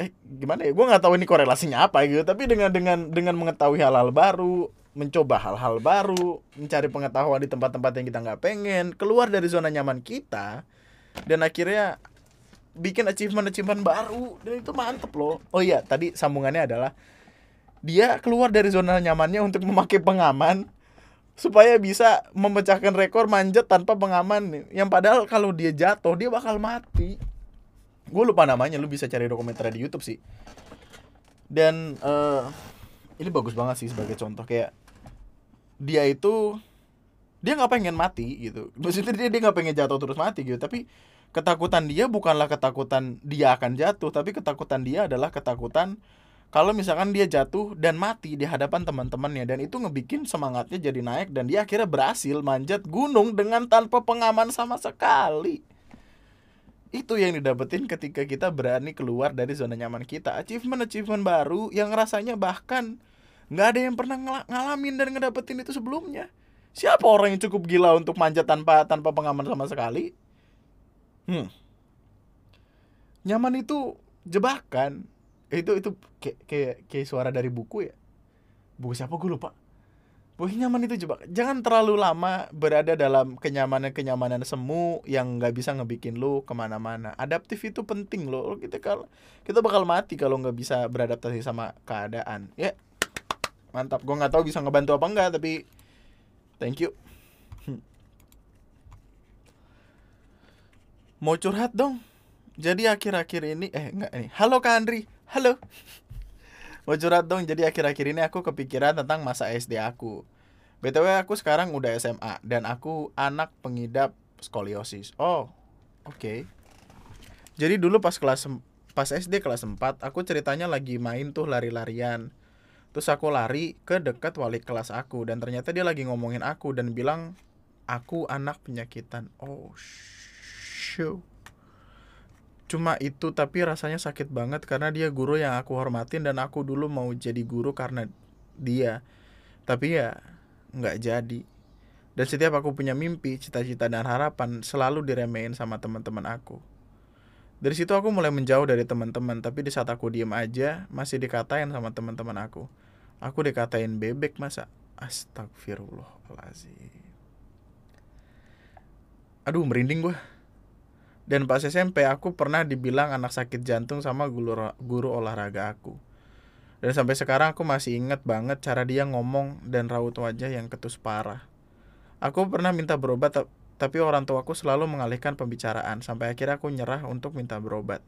[SPEAKER 1] eh gimana ya? Gue nggak tahu ini korelasinya apa gitu. Tapi dengan dengan dengan mengetahui hal-hal baru, mencoba hal-hal baru, mencari pengetahuan di tempat-tempat yang kita nggak pengen, keluar dari zona nyaman kita, dan akhirnya bikin achievement-achievement baru dan itu mantep loh. Oh iya, tadi sambungannya adalah dia keluar dari zona nyamannya untuk memakai pengaman supaya bisa memecahkan rekor manjat tanpa pengaman. Yang padahal kalau dia jatuh dia bakal mati. Gue lupa namanya lu bisa cari dokumenter di YouTube sih. Dan uh, ini bagus banget sih sebagai contoh kayak dia itu dia nggak pengen mati gitu. Maksudnya dia dia nggak pengen jatuh terus mati gitu tapi ketakutan dia bukanlah ketakutan dia akan jatuh tapi ketakutan dia adalah ketakutan kalau misalkan dia jatuh dan mati di hadapan teman-temannya dan itu ngebikin semangatnya jadi naik dan dia akhirnya berhasil manjat gunung dengan tanpa pengaman sama sekali. Itu yang didapetin ketika kita berani keluar dari zona nyaman kita. Achievement-achievement baru yang rasanya bahkan nggak ada yang pernah ng ngalamin dan ngedapetin itu sebelumnya. Siapa orang yang cukup gila untuk manjat tanpa tanpa pengaman sama sekali? Hmm. Nyaman itu jebakan. Itu itu kayak kayak kayak suara dari buku ya. Buku siapa? Gue lupa. Buku nyaman itu coba jangan terlalu lama berada dalam kenyamanan kenyamanan semu yang nggak bisa ngebikin lu ke mana-mana. Adaptif itu penting loh. Kita kalau kita bakal mati kalau nggak bisa beradaptasi sama keadaan. Ya. Mantap. Gue nggak tahu bisa ngebantu apa enggak tapi thank you mau curhat dong. Jadi akhir-akhir ini eh enggak ini. Halo Kak Andri. Halo. Mau curhat dong. Jadi akhir-akhir ini aku kepikiran tentang masa SD aku. Btw aku sekarang udah SMA dan aku anak pengidap skoliosis. Oh oke. Okay. jadi dulu pas kelas pas SD kelas 4 aku ceritanya lagi main tuh lari-larian. Terus aku lari ke dekat wali kelas aku dan ternyata dia lagi ngomongin aku dan bilang aku anak penyakitan. Oh show. Cuma itu tapi rasanya sakit banget karena dia guru yang aku hormatin dan aku dulu mau jadi guru karena dia. Tapi ya nggak jadi. Dan setiap aku punya mimpi cita-cita dan harapan selalu diremehin sama teman-teman aku. Dari situ aku mulai menjauh dari teman-teman tapi di saat aku diem aja masih dikatain sama teman-teman aku. Aku dikatain bebek masa? Astagfirullahaladzim. Aduh merinding gue dan pas SMP aku pernah dibilang anak sakit jantung sama guru, guru olahraga aku. Dan sampai sekarang aku masih inget banget cara dia ngomong dan raut wajah yang ketus parah. Aku pernah minta berobat tapi orang tuaku selalu mengalihkan pembicaraan sampai akhirnya aku nyerah untuk minta berobat.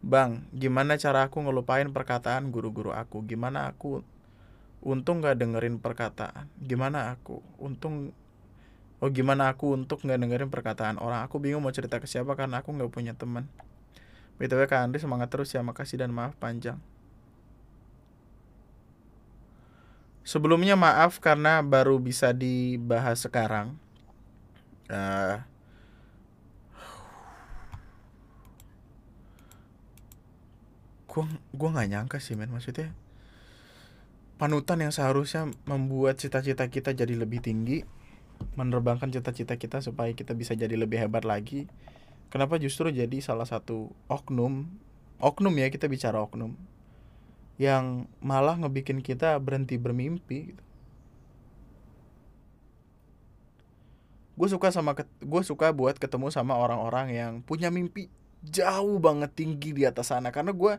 [SPEAKER 1] Bang, gimana cara aku ngelupain perkataan guru-guru aku? Gimana aku untung gak dengerin perkataan? Gimana aku untung oh gimana aku untuk nggak dengerin perkataan orang? Aku bingung mau cerita ke siapa karena aku nggak punya teman. Btw kak Andri semangat terus ya. Makasih dan maaf panjang. Sebelumnya maaf karena baru bisa dibahas sekarang. Uh, gua gua nggak nyangka sih men. Maksudnya panutan yang seharusnya membuat cita-cita kita jadi lebih tinggi menerbangkan cita-cita kita supaya kita bisa jadi lebih hebat lagi. Kenapa justru jadi salah satu oknum oknum ya kita bicara oknum yang malah ngebikin kita berhenti bermimpi gitu. gue suka sama gue suka buat ketemu sama orang-orang yang punya mimpi jauh banget tinggi di atas sana. Karena gue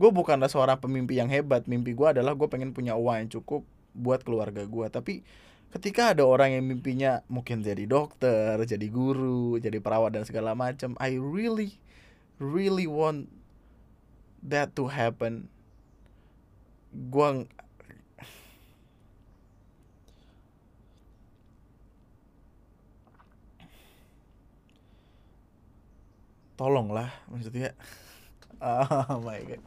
[SPEAKER 1] gue bukanlah seorang pemimpi yang hebat. Mimpi gue adalah gue pengen punya uang yang cukup buat keluarga gue tapi ketika ada orang yang mimpinya mungkin jadi dokter, jadi guru, jadi perawat dan segala macam, I really really want that to happen. Gua tolonglah maksudnya. Oh my god.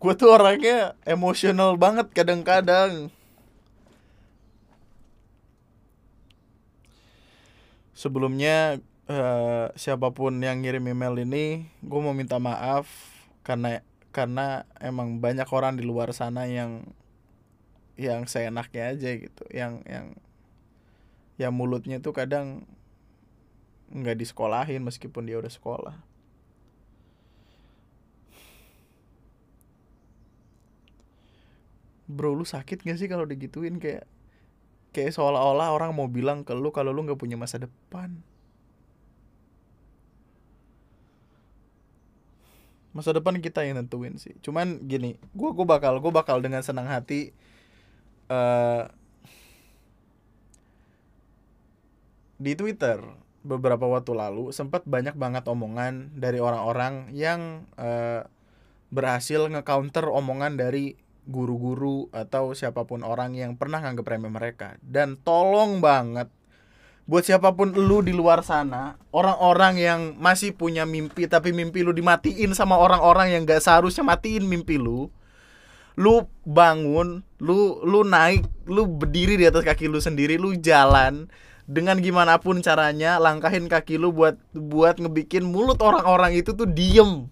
[SPEAKER 1] Gue tuh orangnya emosional banget kadang-kadang sebelumnya uh, siapa pun yang ngirim email ini gue mau minta maaf karena karena emang banyak orang di luar sana yang yang seenaknya aja gitu. Yang yang yang mulutnya tuh kadang nggak disekolahin meskipun dia udah sekolah. Bro lu sakit gak sih kalau digituin? Kayak kayak seolah-olah orang mau bilang ke lu kalau lu nggak punya masa depan. Masa depan kita yang nentuin sih. Cuman gini gue gue bakal gue bakal dengan senang hati uh, di Twitter beberapa waktu lalu sempat banyak banget omongan dari orang-orang yang uh, berhasil nge-counter omongan dari guru-guru atau siapa pun orang yang pernah nganggep remeh mereka. Dan tolong banget buat siapa pun lu di luar sana orang-orang yang masih punya mimpi tapi mimpi lu dimatiin sama orang-orang yang gak seharusnya matiin mimpi lu lu bangun lu lu naik lu berdiri di atas kaki lu sendiri lu jalan dengan gimana pun caranya langkahin kaki lu buat buat ngebikin mulut orang-orang itu tuh diem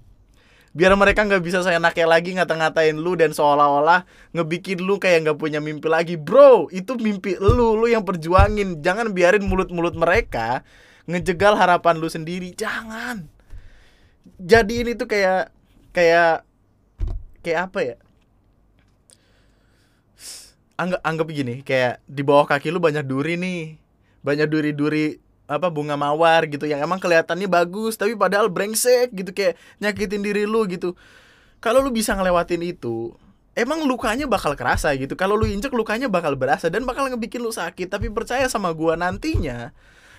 [SPEAKER 1] biar mereka nggak bisa saya nakel lagi ngata-ngatain lu dan seolah-olah ngebikin lu kayak nggak punya mimpi lagi. Bro itu mimpi lu lu yang perjuangin. Jangan biarin mulut-mulut mereka ngejegal harapan lu sendiri. Jangan. Jadi ini tuh kayak kayak kayak apa ya? Anggap anggap begini kayak di bawah kaki lu banyak duri nih. Banyak duri-duri apa bunga mawar gitu yang emang kelihatannya bagus tapi padahal brengsek gitu kayak nyakitin diri lu gitu. Kalau lu bisa ngelewatin itu emang lukanya bakal kerasa gitu. Kalau lu injek lukanya bakal berasa dan bakal ngebikin lu sakit. Tapi percaya sama gua nantinya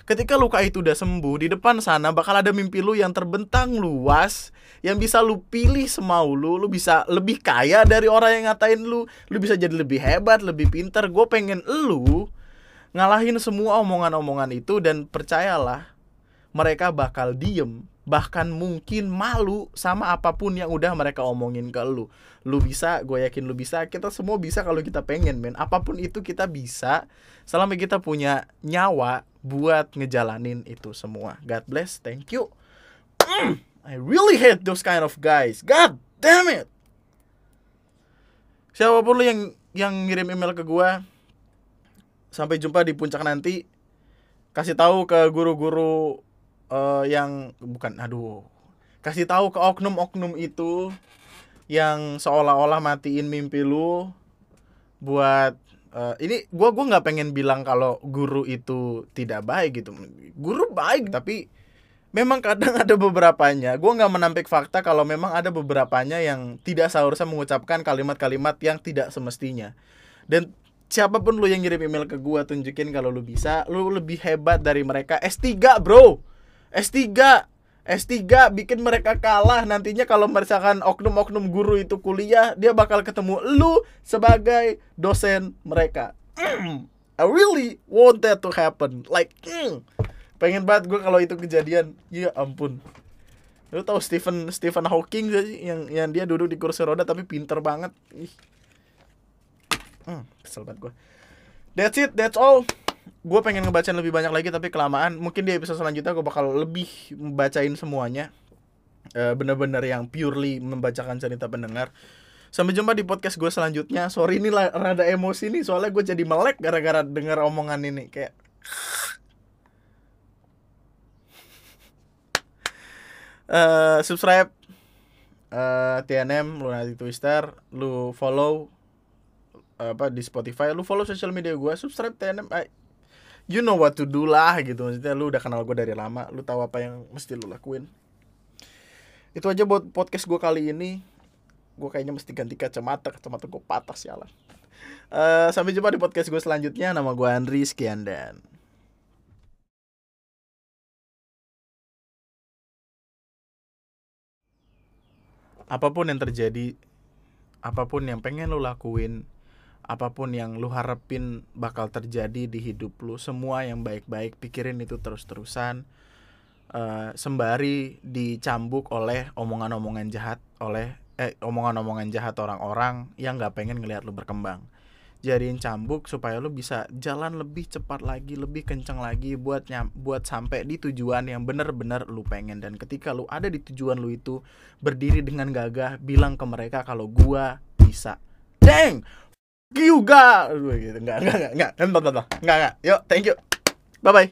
[SPEAKER 1] ketika luka itu udah sembuh di depan sana bakal ada mimpi lu yang terbentang luas yang bisa lu pilih semau lu. Lu bisa lebih kaya dari orang yang ngatain lu. Lu bisa jadi lebih hebat lebih pintar. Gue pengen lu ngalahin semua omongan-omongan itu dan percayalah mereka bakal diem. Bahkan mungkin malu sama apa pun yang udah mereka omongin ke lu. Lu bisa gue yakin lu bisa. Kita semua bisa kalau kita pengen men. Apa pun itu kita bisa. Selama kita punya nyawa buat ngejalanin itu semua. God bless. Thank you. I really hate those kind of guys. God damn it. Siapa pun lu yang yang ngirim email ke gue sampai jumpa di puncak nanti. Kasih tahu ke guru-guru uh, yang bukan aduh. Kasih tahu ke oknum-oknum itu yang seolah-olah matiin mimpi lu buat uh, ini gua gua nggak pengen bilang kalau guru itu tidak baik gitu. Guru baik tapi memang kadang ada beberapanya. Gue nggak menampik fakta kalau memang ada beberapanya yang tidak seharusnya mengucapkan kalimat-kalimat yang tidak semestinya. Dan siapa pun lu yang ngirim email ke gua tunjukin kalau lu bisa. Lu lebih hebat dari mereka. S3 bro. S3 S3 bikin mereka kalah. Nantinya kalau misalkan oknum-oknum guru itu kuliah dia bakal ketemu lu sebagai dosen mereka. Mm, I really want that to happen. Like mm, pengen banget gue kalau itu kejadian. Ya ampun. Lu tahu Stephen Stephen Hawking sih? Yang yang dia duduk di kursi roda tapi pinter banget. Ih hmm, kesel banget gue that's it that's all. Gue pengen ngebacain lebih banyak lagi tapi kelamaan. Mungkin di episode selanjutnya gue bakal lebih membacain semuanya. Uh, bener-bener yang purely membacakan cerita pendengar. Sampai jumpa di podcast gue selanjutnya. Sorry ini rada emosi nih soalnya gue jadi melek gara-gara denger omongan ini kayak uh, subscribe uh, TNM lu nanti Twister lu follow apa di Spotify lu follow sosial media gue subscribe TNM I, you know what to do lah gitu. Maksudnya lu udah kenal gue dari lama lu tahu apa yang mesti lu lakuin. Itu aja buat podcast gue kali ini. Gue kayaknya mesti ganti kacamata kacamata gue patah sialan uh, sampai jumpa di podcast gue selanjutnya. Nama gue Andri sekian dan apa pun yang terjadi apa pun yang pengen lo lakuin apa pun yang lu harapin bakal terjadi di hidup lu semua yang baik-baik pikirin itu terus-terusan uh, sembari dicambuk oleh omongan-omongan jahat oleh eh omongan-omongan jahat orang-orang yang nggak pengen ngelihat lu berkembang jadiin cambuk supaya lu bisa jalan lebih cepat lagi, lebih kenceng lagi buat nyam, buat sampai di tujuan yang bener-bener lu pengen dan ketika lu ada di tujuan lu itu berdiri dengan gagah bilang ke mereka kalau gua bisa. Dang! you guys. Enggak, enggak, enggak, enggak, enggak, enggak, enggak, enggak,